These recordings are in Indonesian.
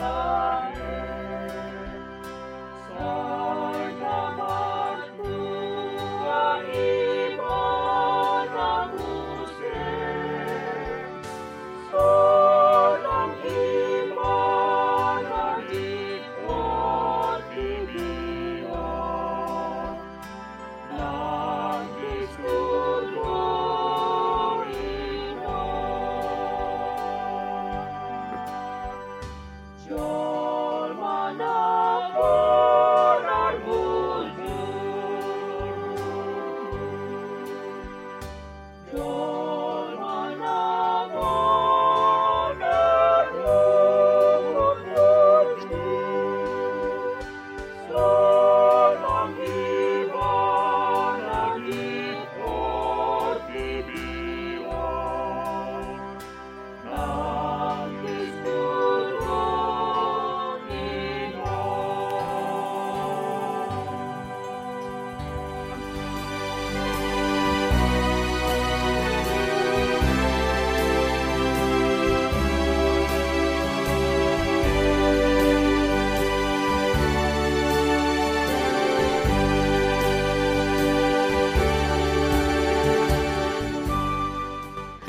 Lord.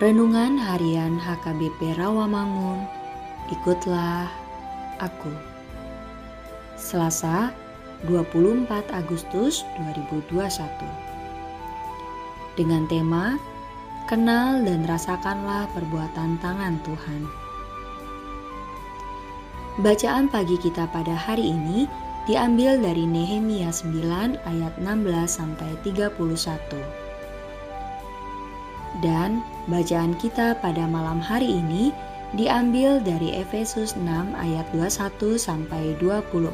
Renungan Harian HKBP Rawamangun, ikutlah aku. Selasa, 24 Agustus 2021. Dengan tema Kenal dan rasakanlah perbuatan tangan Tuhan. Bacaan pagi kita pada hari ini diambil dari Nehemia 9 ayat 16 sampai 31. Dan bacaan kita pada malam hari ini diambil dari Efesus 6 ayat 21 sampai 24.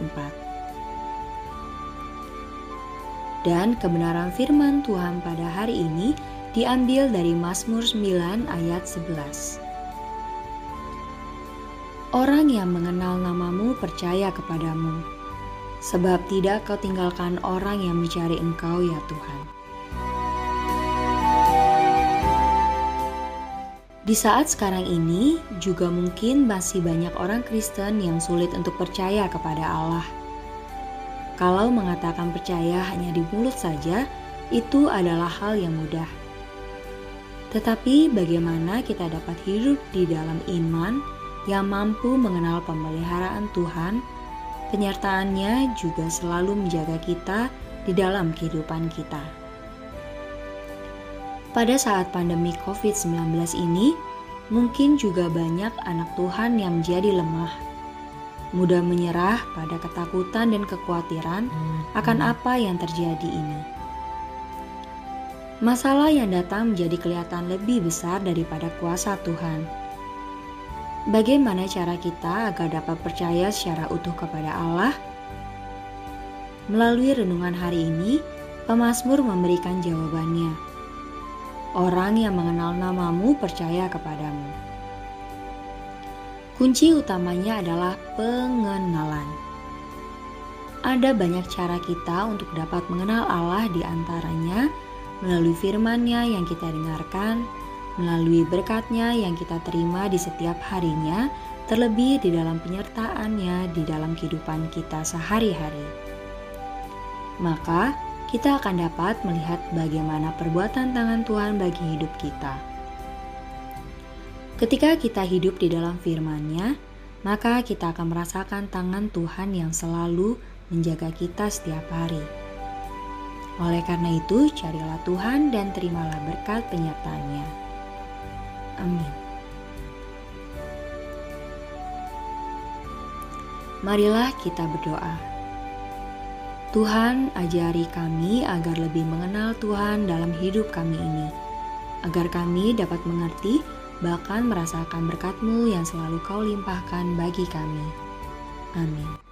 Dan kebenaran firman Tuhan pada hari ini diambil dari Mazmur 9 ayat 11. Orang yang mengenal namamu percaya kepadamu, sebab tidak kau tinggalkan orang yang mencari engkau ya Tuhan. Di saat sekarang ini, juga mungkin masih banyak orang Kristen yang sulit untuk percaya kepada Allah. Kalau mengatakan percaya hanya di mulut saja, itu adalah hal yang mudah. Tetapi, bagaimana kita dapat hidup di dalam iman yang mampu mengenal pemeliharaan Tuhan? Penyertaannya juga selalu menjaga kita di dalam kehidupan kita. Pada saat pandemi COVID-19 ini, mungkin juga banyak anak Tuhan yang menjadi lemah, mudah menyerah pada ketakutan dan kekhawatiran akan apa yang terjadi ini. Masalah yang datang menjadi kelihatan lebih besar daripada kuasa Tuhan. Bagaimana cara kita agar dapat percaya secara utuh kepada Allah? Melalui renungan hari ini, pemazmur memberikan jawabannya orang yang mengenal namamu percaya kepadamu. Kunci utamanya adalah pengenalan. Ada banyak cara kita untuk dapat mengenal Allah di antaranya melalui firman-Nya yang kita dengarkan, melalui berkatnya yang kita terima di setiap harinya, terlebih di dalam penyertaannya di dalam kehidupan kita sehari-hari. Maka, kita akan dapat melihat bagaimana perbuatan tangan Tuhan bagi hidup kita. Ketika kita hidup di dalam firman-Nya, maka kita akan merasakan tangan Tuhan yang selalu menjaga kita setiap hari. Oleh karena itu, carilah Tuhan dan terimalah berkat penyertaannya. Amin. Marilah kita berdoa. Tuhan, ajari kami agar lebih mengenal Tuhan dalam hidup kami ini, agar kami dapat mengerti bahkan merasakan berkat-Mu yang selalu Kau limpahkan bagi kami. Amin.